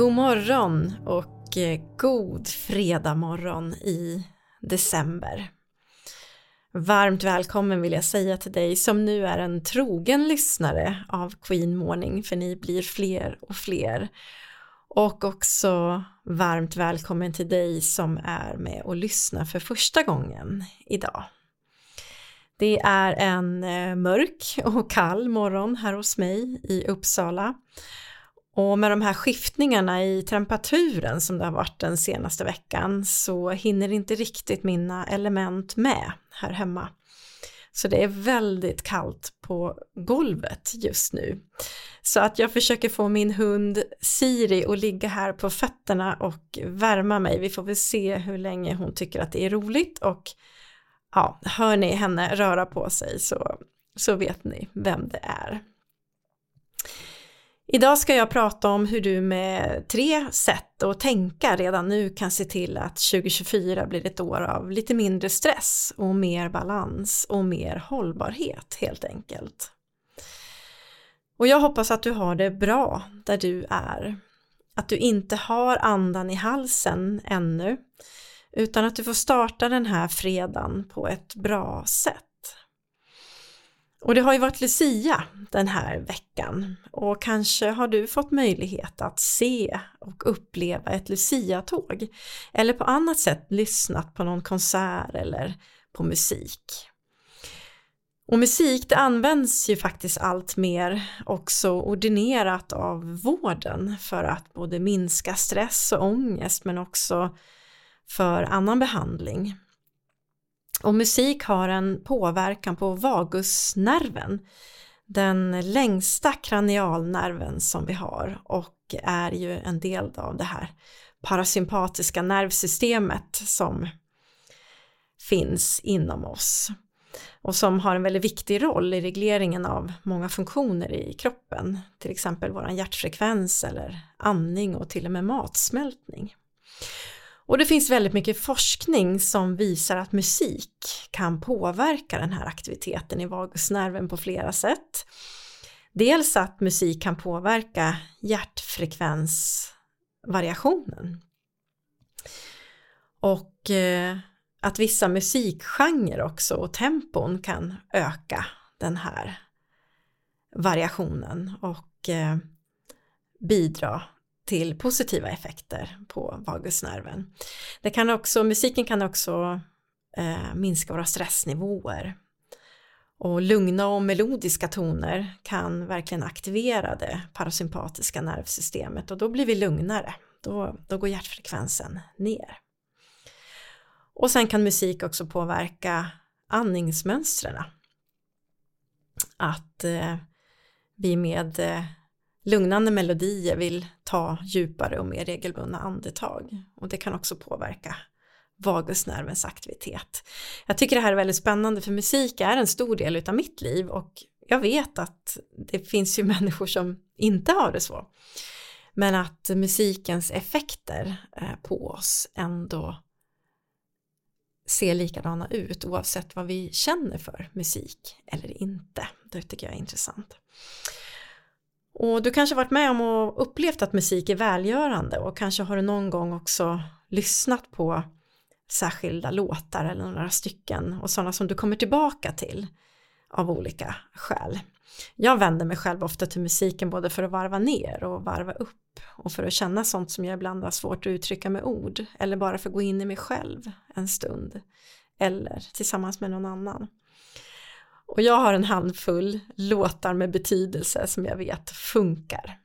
God morgon och eh, god fredag morgon i december. Varmt välkommen vill jag säga till dig som nu är en trogen lyssnare av Queen Morning för ni blir fler och fler. Och också varmt välkommen till dig som är med och lyssnar för första gången idag. Det är en eh, mörk och kall morgon här hos mig i Uppsala och med de här skiftningarna i temperaturen som det har varit den senaste veckan så hinner inte riktigt mina element med här hemma. Så det är väldigt kallt på golvet just nu. Så att jag försöker få min hund Siri att ligga här på fötterna och värma mig. Vi får väl se hur länge hon tycker att det är roligt och ja, hör ni henne röra på sig så, så vet ni vem det är. Idag ska jag prata om hur du med tre sätt att tänka redan nu kan se till att 2024 blir ett år av lite mindre stress och mer balans och mer hållbarhet helt enkelt. Och jag hoppas att du har det bra där du är. Att du inte har andan i halsen ännu utan att du får starta den här fredagen på ett bra sätt. Och det har ju varit Lucia den här veckan och kanske har du fått möjlighet att se och uppleva ett Lucia-tåg eller på annat sätt lyssnat på någon konsert eller på musik. Och musik det används ju faktiskt allt mer också ordinerat av vården för att både minska stress och ångest men också för annan behandling. Och musik har en påverkan på vagusnerven, den längsta kranialnerven som vi har och är ju en del av det här parasympatiska nervsystemet som finns inom oss. Och som har en väldigt viktig roll i regleringen av många funktioner i kroppen, till exempel våran hjärtfrekvens eller andning och till och med matsmältning. Och det finns väldigt mycket forskning som visar att musik kan påverka den här aktiviteten i vagusnerven på flera sätt. Dels att musik kan påverka hjärtfrekvensvariationen. Och eh, att vissa musikgenrer också och tempon kan öka den här variationen och eh, bidra till positiva effekter på vagusnerven. Det kan också, musiken kan också eh, minska våra stressnivåer och lugna och melodiska toner kan verkligen aktivera det parasympatiska nervsystemet och då blir vi lugnare. Då, då går hjärtfrekvensen ner. Och sen kan musik också påverka andningsmönstren. Att eh, vi med eh, lugnande melodier vill ta djupare och mer regelbundna andetag och det kan också påverka vagusnervens aktivitet. Jag tycker det här är väldigt spännande för musik är en stor del utav mitt liv och jag vet att det finns ju människor som inte har det så. Men att musikens effekter eh, på oss ändå ser likadana ut oavsett vad vi känner för musik eller inte. Det tycker jag är intressant. Och du kanske varit med om och upplevt att musik är välgörande och kanske har du någon gång också lyssnat på särskilda låtar eller några stycken och sådana som du kommer tillbaka till av olika skäl. Jag vänder mig själv ofta till musiken både för att varva ner och varva upp och för att känna sånt som jag ibland har svårt att uttrycka med ord eller bara för att gå in i mig själv en stund eller tillsammans med någon annan. Och jag har en handfull låtar med betydelse som jag vet funkar.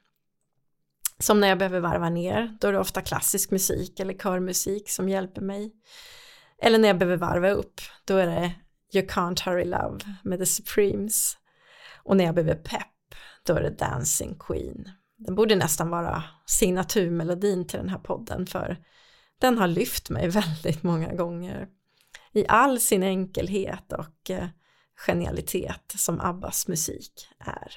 Som när jag behöver varva ner, då är det ofta klassisk musik eller körmusik som hjälper mig. Eller när jag behöver varva upp, då är det You Can't Hurry Love med The Supremes. Och när jag behöver pepp, då är det Dancing Queen. Den borde nästan vara signaturmelodin till den här podden för den har lyft mig väldigt många gånger. I all sin enkelhet och eh, genialitet som Abbas musik är.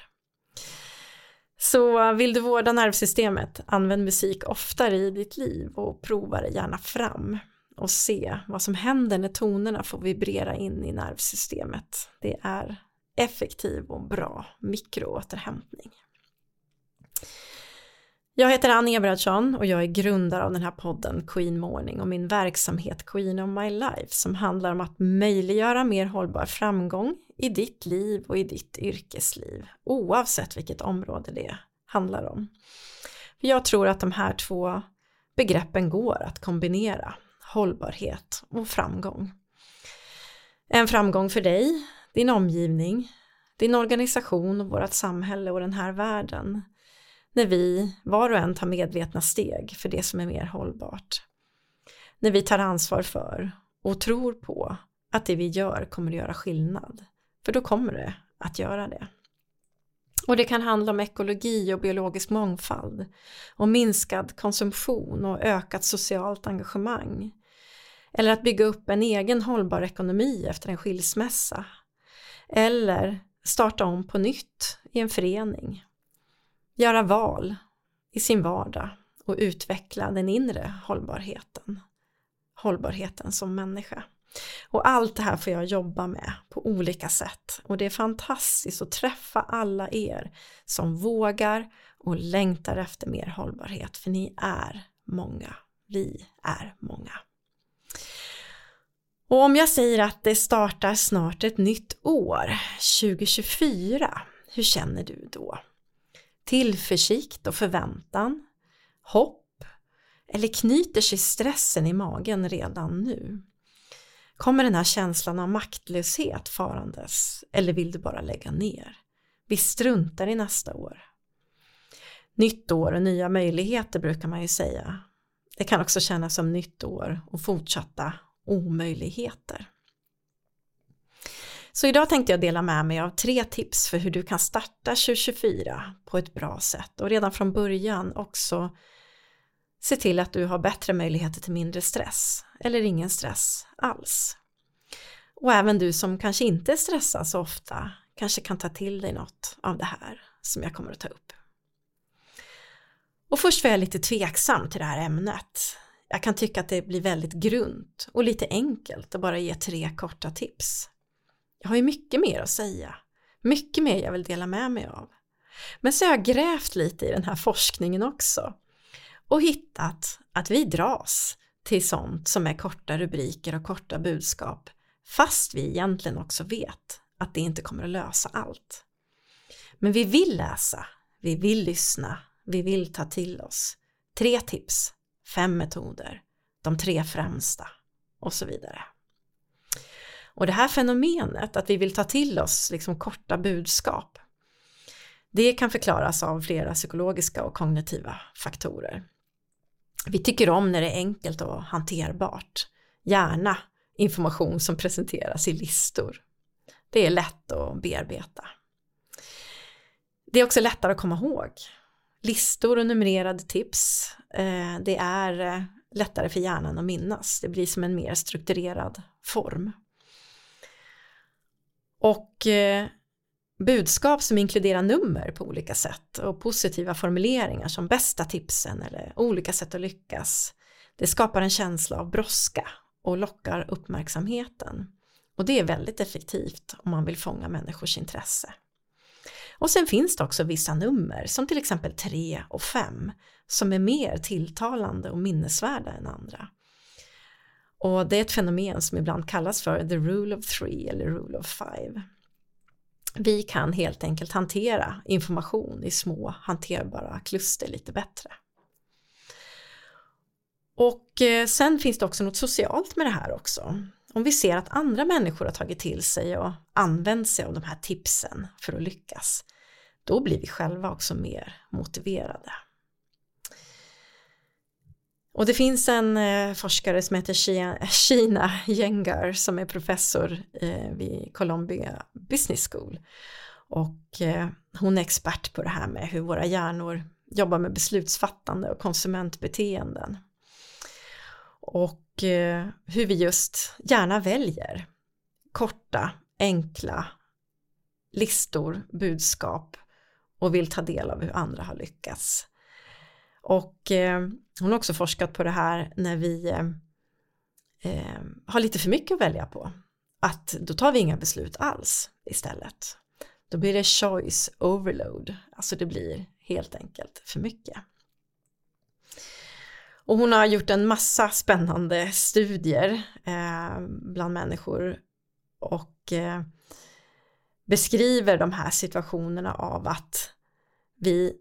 Så vill du vårda nervsystemet, använd musik oftare i ditt liv och prova det gärna fram och se vad som händer när tonerna får vibrera in i nervsystemet. Det är effektiv och bra mikroåterhämtning. Jag heter Ann Eberhardsson och jag är grundare av den här podden Queen Morning och min verksamhet Queen of My Life som handlar om att möjliggöra mer hållbar framgång i ditt liv och i ditt yrkesliv oavsett vilket område det handlar om. Jag tror att de här två begreppen går att kombinera, hållbarhet och framgång. En framgång för dig, din omgivning, din organisation och vårt samhälle och den här världen när vi var och en tar medvetna steg för det som är mer hållbart. När vi tar ansvar för och tror på att det vi gör kommer att göra skillnad. För då kommer det att göra det. Och det kan handla om ekologi och biologisk mångfald, om minskad konsumtion och ökat socialt engagemang. Eller att bygga upp en egen hållbar ekonomi efter en skilsmässa. Eller starta om på nytt i en förening göra val i sin vardag och utveckla den inre hållbarheten. Hållbarheten som människa. Och allt det här får jag jobba med på olika sätt och det är fantastiskt att träffa alla er som vågar och längtar efter mer hållbarhet för ni är många. Vi är många. Och om jag säger att det startar snart ett nytt år, 2024, hur känner du då? Tillförsikt och förväntan, hopp eller knyter sig stressen i magen redan nu? Kommer den här känslan av maktlöshet farandes eller vill du bara lägga ner? Vi struntar i nästa år. Nytt år och nya möjligheter brukar man ju säga. Det kan också kännas som nytt år och fortsatta omöjligheter. Så idag tänkte jag dela med mig av tre tips för hur du kan starta 2024 på ett bra sätt och redan från början också se till att du har bättre möjligheter till mindre stress eller ingen stress alls. Och även du som kanske inte stressar så ofta kanske kan ta till dig något av det här som jag kommer att ta upp. Och först var jag lite tveksam till det här ämnet. Jag kan tycka att det blir väldigt grunt och lite enkelt att bara ge tre korta tips. Jag har ju mycket mer att säga, mycket mer jag vill dela med mig av. Men så har jag grävt lite i den här forskningen också och hittat att vi dras till sånt som är korta rubriker och korta budskap fast vi egentligen också vet att det inte kommer att lösa allt. Men vi vill läsa, vi vill lyssna, vi vill ta till oss. Tre tips, fem metoder, de tre främsta och så vidare. Och det här fenomenet att vi vill ta till oss liksom korta budskap det kan förklaras av flera psykologiska och kognitiva faktorer. Vi tycker om när det är enkelt och hanterbart, gärna information som presenteras i listor. Det är lätt att bearbeta. Det är också lättare att komma ihåg. Listor och numrerade tips, eh, det är eh, lättare för hjärnan att minnas. Det blir som en mer strukturerad form. Och eh, budskap som inkluderar nummer på olika sätt och positiva formuleringar som bästa tipsen eller olika sätt att lyckas. Det skapar en känsla av brådska och lockar uppmärksamheten. Och det är väldigt effektivt om man vill fånga människors intresse. Och sen finns det också vissa nummer som till exempel 3 och 5 som är mer tilltalande och minnesvärda än andra. Och det är ett fenomen som ibland kallas för the rule of three eller rule of five. Vi kan helt enkelt hantera information i små hanterbara kluster lite bättre. Och eh, sen finns det också något socialt med det här också. Om vi ser att andra människor har tagit till sig och använt sig av de här tipsen för att lyckas, då blir vi själva också mer motiverade. Och det finns en eh, forskare som heter Sheena Yengar som är professor eh, vid Columbia Business School. Och eh, hon är expert på det här med hur våra hjärnor jobbar med beslutsfattande och konsumentbeteenden. Och eh, hur vi just gärna väljer korta, enkla listor, budskap och vill ta del av hur andra har lyckats. Och eh, hon har också forskat på det här när vi eh, eh, har lite för mycket att välja på. Att då tar vi inga beslut alls istället. Då blir det choice overload, alltså det blir helt enkelt för mycket. Och hon har gjort en massa spännande studier eh, bland människor och eh, beskriver de här situationerna av att vi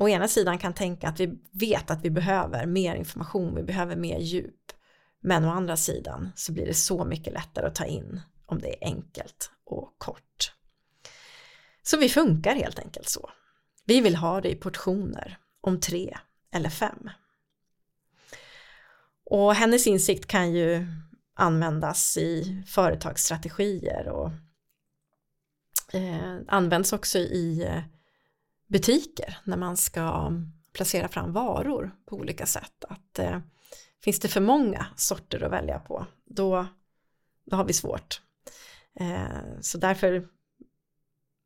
å ena sidan kan tänka att vi vet att vi behöver mer information, vi behöver mer djup. Men å andra sidan så blir det så mycket lättare att ta in om det är enkelt och kort. Så vi funkar helt enkelt så. Vi vill ha det i portioner om tre eller fem. Och hennes insikt kan ju användas i företagsstrategier och eh, används också i eh, butiker när man ska placera fram varor på olika sätt. Att eh, finns det för många sorter att välja på då, då har vi svårt. Eh, så därför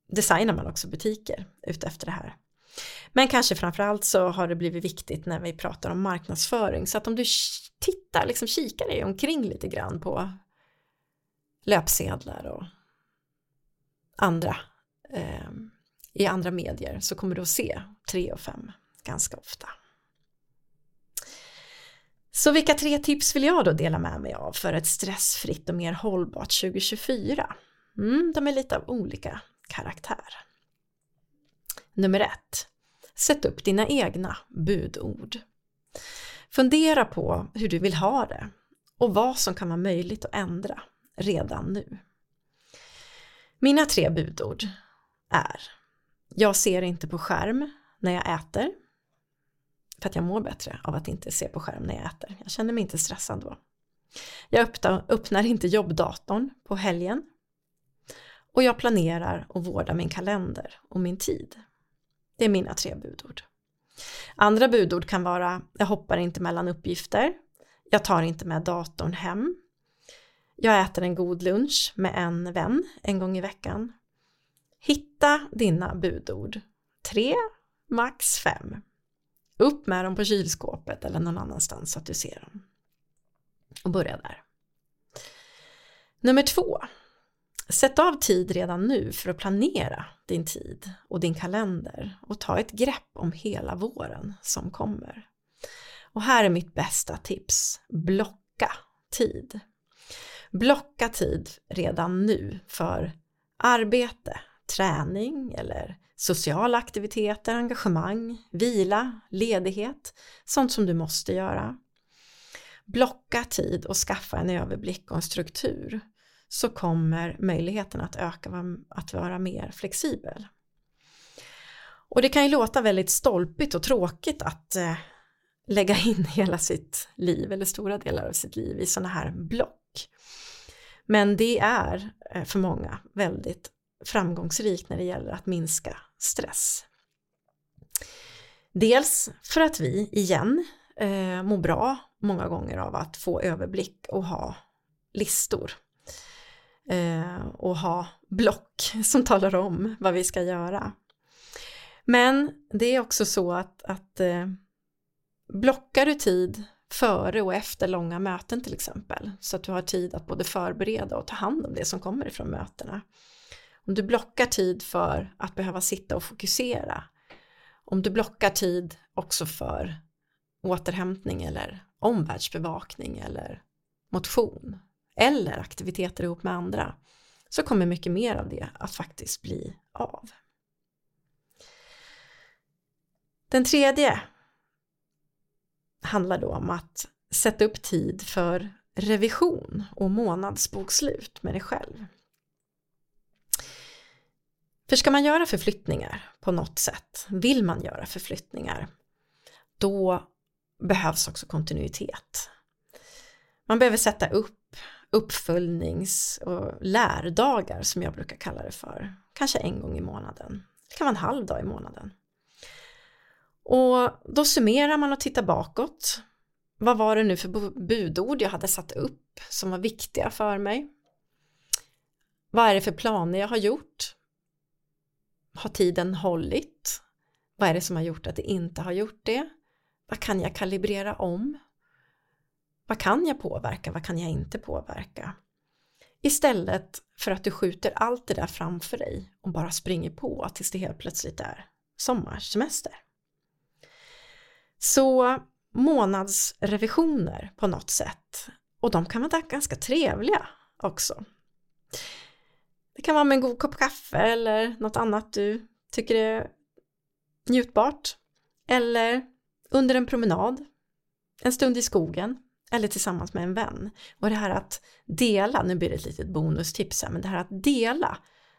designar man också butiker utefter det här. Men kanske framförallt så har det blivit viktigt när vi pratar om marknadsföring så att om du tittar, liksom kikar dig omkring lite grann på löpsedlar och andra eh, i andra medier så kommer du att se 3 och 5 ganska ofta. Så vilka tre tips vill jag då dela med mig av för ett stressfritt och mer hållbart 2024? Mm, de är lite av olika karaktär. Nummer ett. Sätt upp dina egna budord. Fundera på hur du vill ha det och vad som kan vara möjligt att ändra redan nu. Mina tre budord är jag ser inte på skärm när jag äter för att jag mår bättre av att inte se på skärm när jag äter. Jag känner mig inte stressad då. Jag öppnar inte jobbdatorn på helgen och jag planerar och vårdar min kalender och min tid. Det är mina tre budord. Andra budord kan vara jag hoppar inte mellan uppgifter, jag tar inte med datorn hem, jag äter en god lunch med en vän en gång i veckan. Hitta dina budord. Tre, max fem. Upp med dem på kylskåpet eller någon annanstans så att du ser dem. Och börja där. Nummer två. Sätt av tid redan nu för att planera din tid och din kalender och ta ett grepp om hela våren som kommer. Och här är mitt bästa tips. Blocka tid. Blocka tid redan nu för arbete, träning eller sociala aktiviteter, engagemang, vila, ledighet, sånt som du måste göra. Blocka tid och skaffa en överblick och en struktur så kommer möjligheten att öka att vara mer flexibel. Och det kan ju låta väldigt stolpigt och tråkigt att eh, lägga in hela sitt liv eller stora delar av sitt liv i sådana här block. Men det är eh, för många väldigt framgångsrikt när det gäller att minska stress. Dels för att vi igen eh, mår bra många gånger av att få överblick och ha listor eh, och ha block som talar om vad vi ska göra. Men det är också så att, att eh, blockar du tid före och efter långa möten till exempel så att du har tid att både förbereda och ta hand om det som kommer ifrån mötena. Om du blockar tid för att behöva sitta och fokusera om du blockar tid också för återhämtning eller omvärldsbevakning eller motion eller aktiviteter ihop med andra så kommer mycket mer av det att faktiskt bli av. Den tredje handlar då om att sätta upp tid för revision och månadsbokslut med dig själv. För ska man göra förflyttningar på något sätt, vill man göra förflyttningar, då behövs också kontinuitet. Man behöver sätta upp uppföljnings och lärdagar som jag brukar kalla det för. Kanske en gång i månaden. Det kan vara en halv dag i månaden. Och då summerar man och tittar bakåt. Vad var det nu för budord jag hade satt upp som var viktiga för mig? Vad är det för planer jag har gjort? Har tiden hållit? Vad är det som har gjort att det inte har gjort det? Vad kan jag kalibrera om? Vad kan jag påverka? Vad kan jag inte påverka? Istället för att du skjuter allt det där framför dig och bara springer på tills det helt plötsligt är sommarsemester. Så månadsrevisioner på något sätt och de kan vara ganska trevliga också. Det kan vara med en god kopp kaffe eller något annat du tycker är njutbart. Eller under en promenad, en stund i skogen eller tillsammans med en vän. Och det här att dela, nu blir det ett litet bonustips här, men det här att dela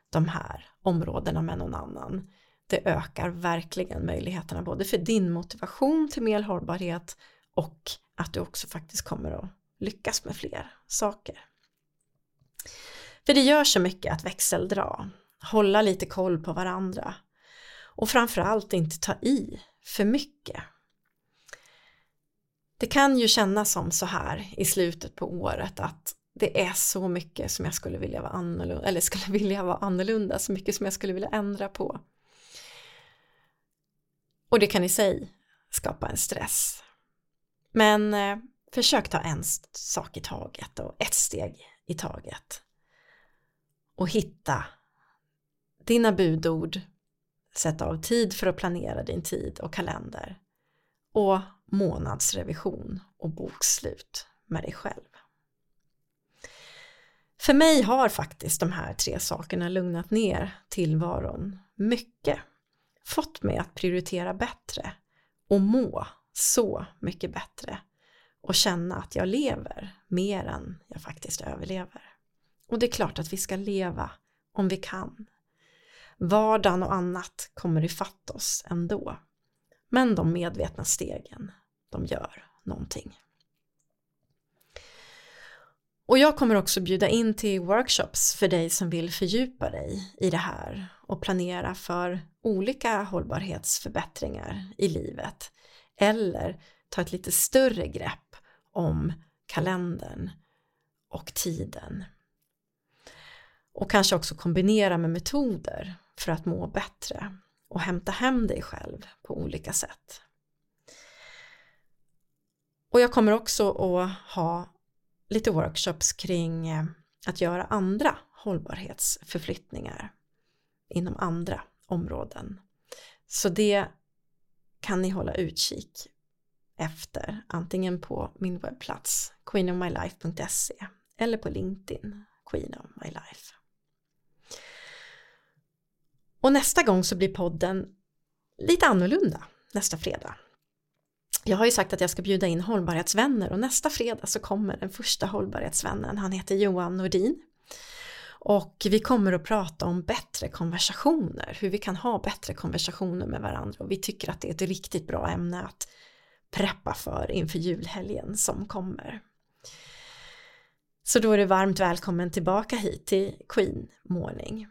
de här områdena med någon annan, det ökar verkligen möjligheterna både för din motivation till mer hållbarhet och att du också faktiskt kommer att lyckas med fler saker. För det gör så mycket att växeldra, hålla lite koll på varandra och framförallt inte ta i för mycket. Det kan ju kännas som så här i slutet på året att det är så mycket som jag skulle vilja vara annorlunda, eller skulle vilja vara annorlunda, så mycket som jag skulle vilja ändra på. Och det kan i sig skapa en stress. Men eh, försök ta en sak i taget och ett steg i taget. Och hitta dina budord, sätta av tid för att planera din tid och kalender och månadsrevision och bokslut med dig själv. För mig har faktiskt de här tre sakerna lugnat ner tillvaron mycket. Fått mig att prioritera bättre och må så mycket bättre och känna att jag lever mer än jag faktiskt överlever. Och det är klart att vi ska leva om vi kan. Vardagen och annat kommer ifatt oss ändå. Men de medvetna stegen, de gör någonting. Och jag kommer också bjuda in till workshops för dig som vill fördjupa dig i det här och planera för olika hållbarhetsförbättringar i livet eller ta ett lite större grepp om kalendern och tiden. Och kanske också kombinera med metoder för att må bättre och hämta hem dig själv på olika sätt. Och jag kommer också att ha lite workshops kring eh, att göra andra hållbarhetsförflyttningar inom andra områden. Så det kan ni hålla utkik efter antingen på min webbplats queenofmylife.se eller på LinkedIn Queen of My Life. Och nästa gång så blir podden lite annorlunda nästa fredag. Jag har ju sagt att jag ska bjuda in hållbarhetsvänner och nästa fredag så kommer den första hållbarhetsvännen. Han heter Johan Nordin. Och vi kommer att prata om bättre konversationer, hur vi kan ha bättre konversationer med varandra och vi tycker att det är ett riktigt bra ämne att preppa för inför julhelgen som kommer. Så då är du varmt välkommen tillbaka hit till Queen Morning.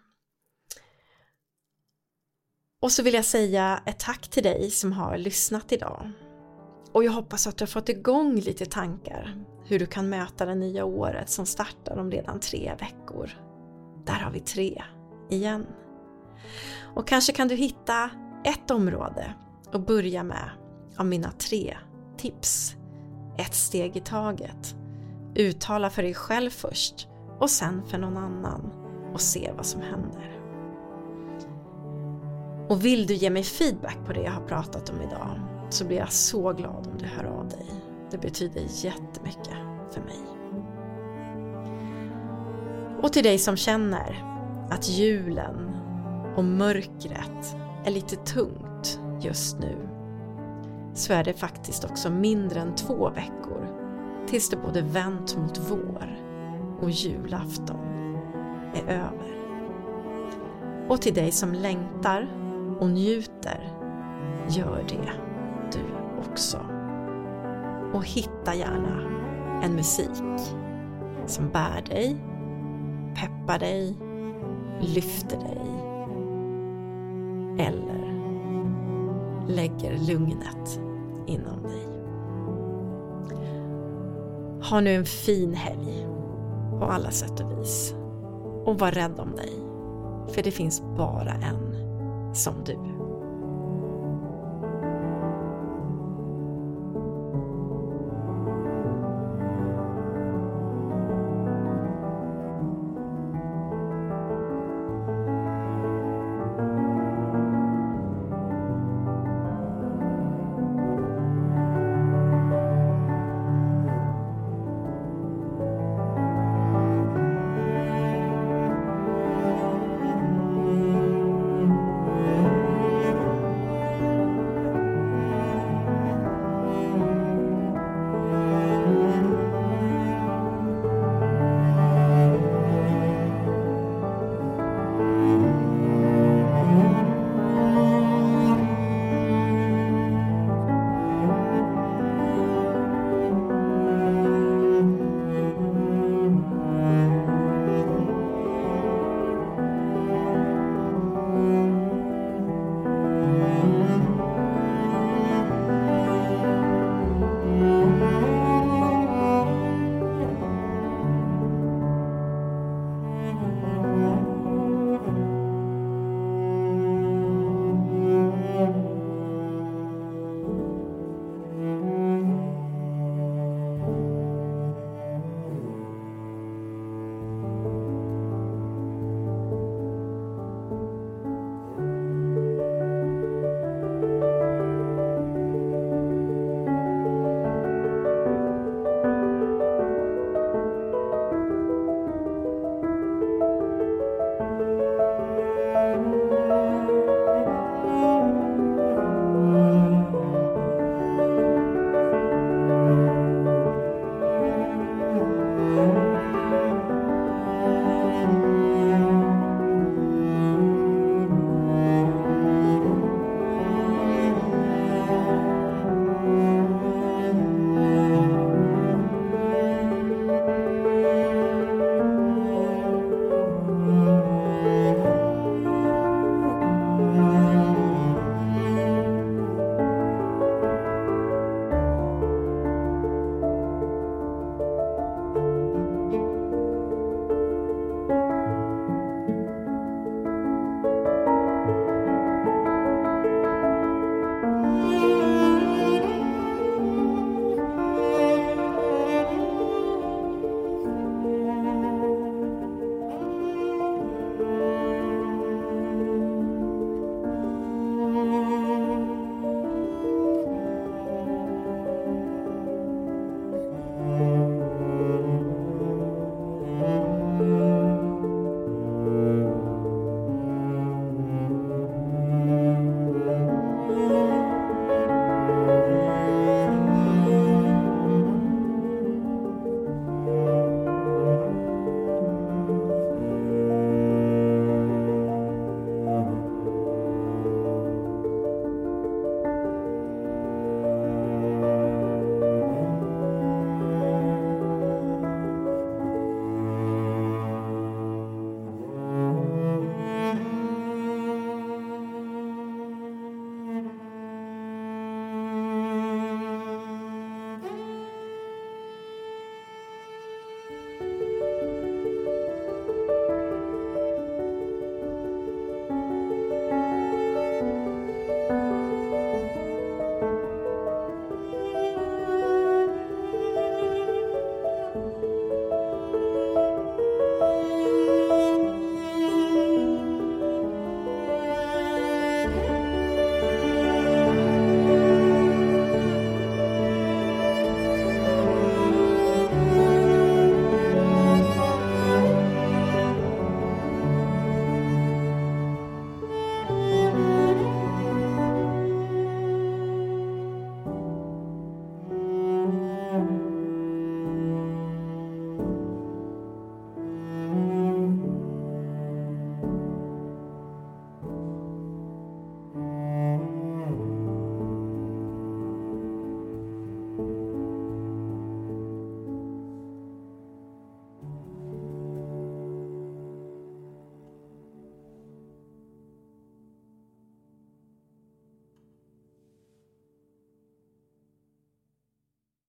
Och så vill jag säga ett tack till dig som har lyssnat idag. Och jag hoppas att du har fått igång lite tankar hur du kan möta det nya året som startar om redan tre veckor. Där har vi tre igen. Och kanske kan du hitta ett område och börja med av mina tre tips. Ett steg i taget. Uttala för dig själv först och sen för någon annan och se vad som händer. Och vill du ge mig feedback på det jag har pratat om idag så blir jag så glad om du hör av dig. Det betyder jättemycket för mig. Och till dig som känner att julen och mörkret är lite tungt just nu så är det faktiskt också mindre än två veckor tills det både vänt mot vår och julafton är över. Och till dig som längtar och njuter, gör det du också. Och hitta gärna en musik som bär dig, peppar dig, lyfter dig eller lägger lugnet inom dig. Ha nu en fin helg på alla sätt och vis och var rädd om dig för det finns bara en som du.